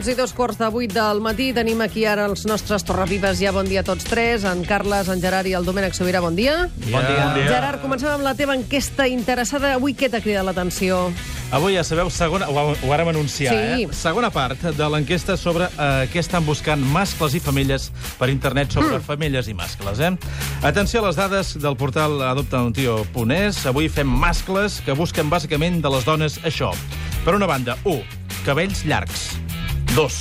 minuts i dos quarts de vuit del matí. Tenim aquí ara els nostres torrevives. Ja bon dia a tots tres. En Carles, en Gerard i el Domènec Sobirà, bon dia. Bon dia. Bon dia. Gerard, comencem amb la teva enquesta interessada. Avui què t'ha cridat l'atenció? Avui, ja sabeu, segona, ho, ho vàrem anunciar, Sí. eh? Segona part de l'enquesta sobre eh, què estan buscant mascles i femelles per internet sobre mm. femelles i mascles, eh? Atenció a les dades del portal adoptauntío.es. Avui fem mascles que busquen bàsicament de les dones això. Per una banda, 1. Cabells llargs. 2.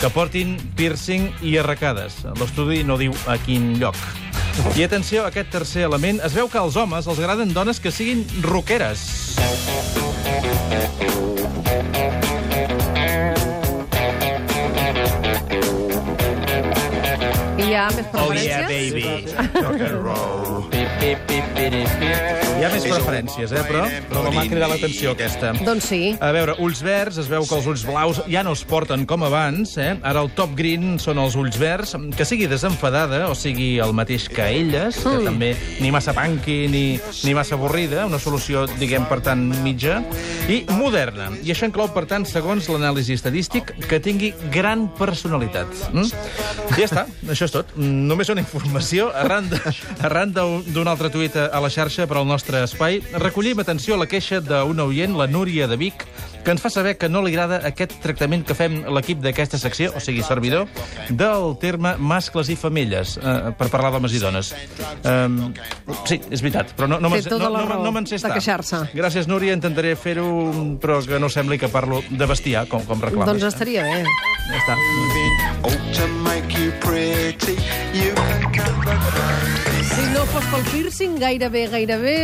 Que portin piercing i arracades. L'estudi no diu a quin lloc. I atenció a aquest tercer element. Es veu que als homes els agraden dones que siguin roqueres. Hi ha més preferències? Hi ha més preferències, eh, però, però m'ha cridat l'atenció aquesta. Doncs sí. A veure, ulls verds, es veu que els ulls blaus ja no es porten com abans, eh? Ara el top green són els ulls verds, que sigui desenfadada, o sigui el mateix que elles, que Mm. també ni massa punky ni, ni massa avorrida, una solució, diguem, per tant, mitja, i moderna. I això inclou, per tant, segons l'anàlisi estadístic, que tingui gran personalitat. Mm? Ja està, això és tot. Només una informació, arran de- arran d'un d'un altre tuit a la xarxa per al nostre espai, recollim atenció la queixa d'una oient, la Núria de Vic, que ens fa saber que no li agrada aquest tractament que fem l'equip d'aquesta secció, o sigui, servidor, del terme mascles i femelles, eh, per parlar d'homes i dones. Um, sí, és veritat, però no, no, me'n sé- tota no, no, no me'n sé estar. queixar-se. Gràcies, Núria, intentaré fer-ho, però que no sembli que parlo de bestiar, com, com reclames. Doncs estaria bé. Ja està. Si no fos pel piercing, gairebé, gairebé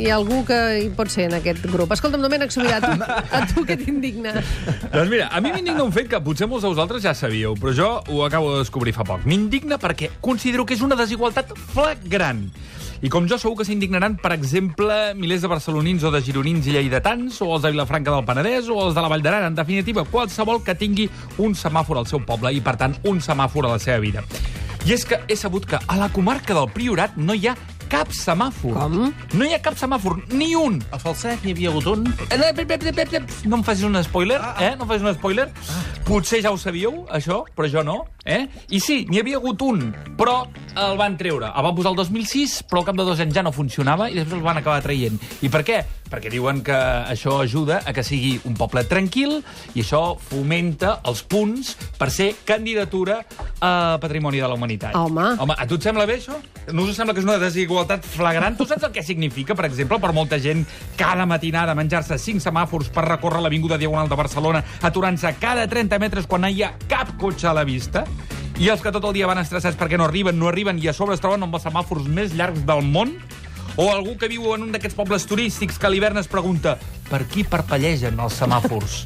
hi ha algú que hi pot ser en aquest grup. Escolta'm, Domènec Sobirà, tu, a tu què t'indigna? Doncs mira, a mi m'indigna un fet que potser molts de vosaltres ja sabíeu, però jo ho acabo de descobrir fa poc. M'indigna perquè considero que és una desigualtat flagrant. I com jo segur que s'indignaran, per exemple, milers de barcelonins o de gironins i lleidatans, o els de Vilafranca del Penedès, o els de la Vall d'Aran, en definitiva, qualsevol que tingui un semàfor al seu poble i, per tant, un semàfor a la seva vida. I és que he sabut que a la comarca del Priorat no hi ha cap semàfor. Com? No hi ha cap semàfor, ni un. A Falset n'hi havia hagut un. Eh, No em facis un spoiler, eh? No em facis un spoiler. Potser ja ho sabíeu, això, però jo no, eh? I sí, n'hi havia hagut un, però el van treure. El van posar el 2006, però al cap de dos anys ja no funcionava i després el van acabar traient. I per què? Perquè diuen que això ajuda a que sigui un poble tranquil i això fomenta els punts per ser candidatura a Patrimoni de la Humanitat. Home. Home, a tu et sembla bé, això? No us sembla que és una desigualtat flagrant? Tu saps el que significa, per exemple, per molta gent cada matinada menjar-se cinc semàfors per recórrer l'Avinguda Diagonal de Barcelona aturant-se cada 30 metres quan no hi ha cap cotxe a la vista? I els que tot el dia van estressats perquè no arriben, no arriben i a sobre es troben amb els semàfors més llargs del món? O algú que viu en un d'aquests pobles turístics que a l'hivern es pregunta per qui parpellegen els semàfors?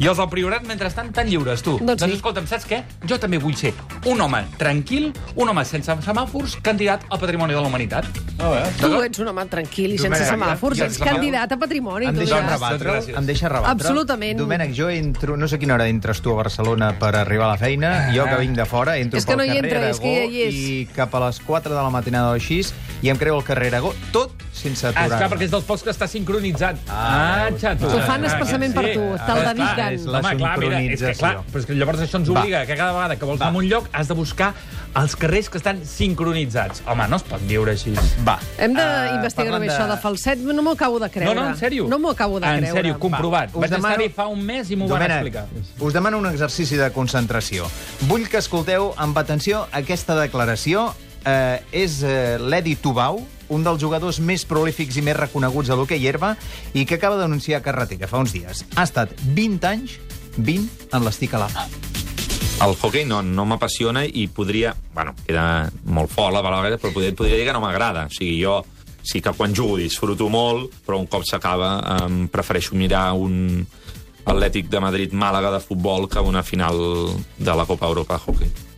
I els del Priorat, mentrestant, tan lliures, tu. Doncs sí. doncs escolta'm, saps què? Jo també vull ser un home tranquil, un home sense semàfors, candidat al Patrimoni de la Humanitat. Oh, eh? Tu ets un home tranquil i sense semàfors, ja- ets ja- candidat a patrimoni. Em deixa ja. rebatre, em deixa rebatre. Absolutament. Domènec, jo entro... No sé quina hora entres tu a Barcelona per arribar a la feina. Jo, que vinc de fora, entro És que pel no hi carrer entra, és que Aragó ja hi és. i cap a les 4 de la matinada o així, i em creu el carrer Aragó, tot sense Ah, aturar. esclar, perquè és dels pocs que està sincronitzat. Ah, Ah, xato. Ho fan expressament per tu, te'l Ah, dediquen. és la Home, clar, mira, és que, clar, però és que llavors això ens Va. obliga que cada vegada que vols Va. anar a un lloc has de buscar els carrers que estan sincronitzats. Home, no es pot viure així. Va. Hem d'investigar parlant bé això de falset. No m'ho acabo de creure. No, no, en sèrio. No m'ho acabo de en creure. sèrio, comprovat. Va, us Vaig demano- estar-hi fa un mes i m'ho van explicar. us demano un exercici de concentració. Vull que escolteu amb atenció aquesta declaració. Eh, és eh, l'Edi Tubau, un dels jugadors més prolífics i més reconeguts a l'hoquei herba i que acaba d'anunciar carretera fa uns dies. Ha estat 20 anys, 20 en l'estic a la mà. El hockey no, no m'apassiona i podria... Bueno, queda molt fort la paraula, però podria, podria dir que no m'agrada. O sigui, jo sí que quan jugo disfruto molt, però un cop s'acaba em prefereixo mirar un Atlètic de Madrid-Màlaga de futbol que una final de la Copa Europa de hockey.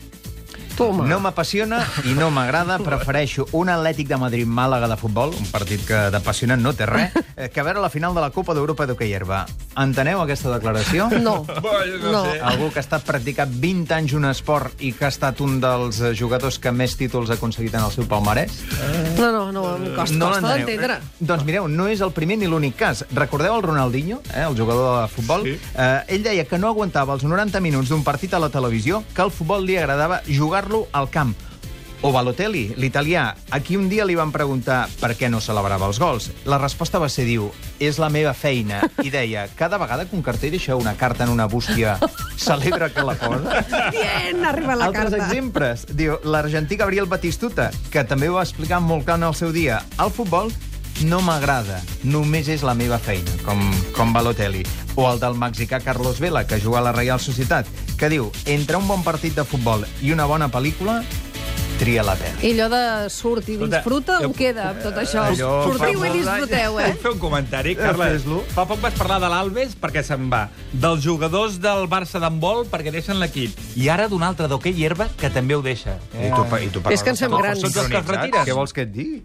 Toma. No m'apassiona i no m'agrada. Prefereixo un Atlètic de Madrid-Màlaga de futbol, un partit que d'apassionant no té res, eh, que veure la final de la Copa d'Europa d'hoquei herba. Enteneu aquesta declaració? No. no. Algú que ha estat practicant 20 anys un esport i que ha estat un dels jugadors que més títols ha aconseguit en el seu palmarès? No, no, no, em costa, no costa d'entendre. Doncs mireu, no és el primer ni l'únic cas. Recordeu el Ronaldinho, eh, el jugador de futbol? Sí. Eh, ell deia que no aguantava els 90 minuts d'un partit a la televisió, que al futbol li agradava jugar-lo al camp. O Balotelli, l'italià, a qui un dia li van preguntar per què no celebrava els gols. La resposta va ser, diu, és la meva feina. I deia, cada vegada que un carter deixa una carta en una bústia, celebra que la posa? Bien, arriba la Altres carta. exemples. Diu, l'argentí Gabriel Batistuta, que també ho va explicar molt clar en el seu dia. El futbol no m'agrada, només és la meva feina, com, com Balotelli. O el del mexicà Carlos Vela, que juga a la Real Societat, que diu, entre un bon partit de futbol i una bona pel·lícula, tria la pena. I allò de surt i disfruta, on queda amb tot això? Allò Sortiu i disfruteu, eh? Puc fer un comentari, Carles? Fes-lo. Fa poc vas parlar de l'Alves perquè se'n va. Dels jugadors del Barça d'handbol perquè deixen l'equip. I ara d'un altre d'hoquei herba que també ho deixa. I tu, pa- i tu És que ens fem grans. Tots els que es retiren. Què vols que et digui?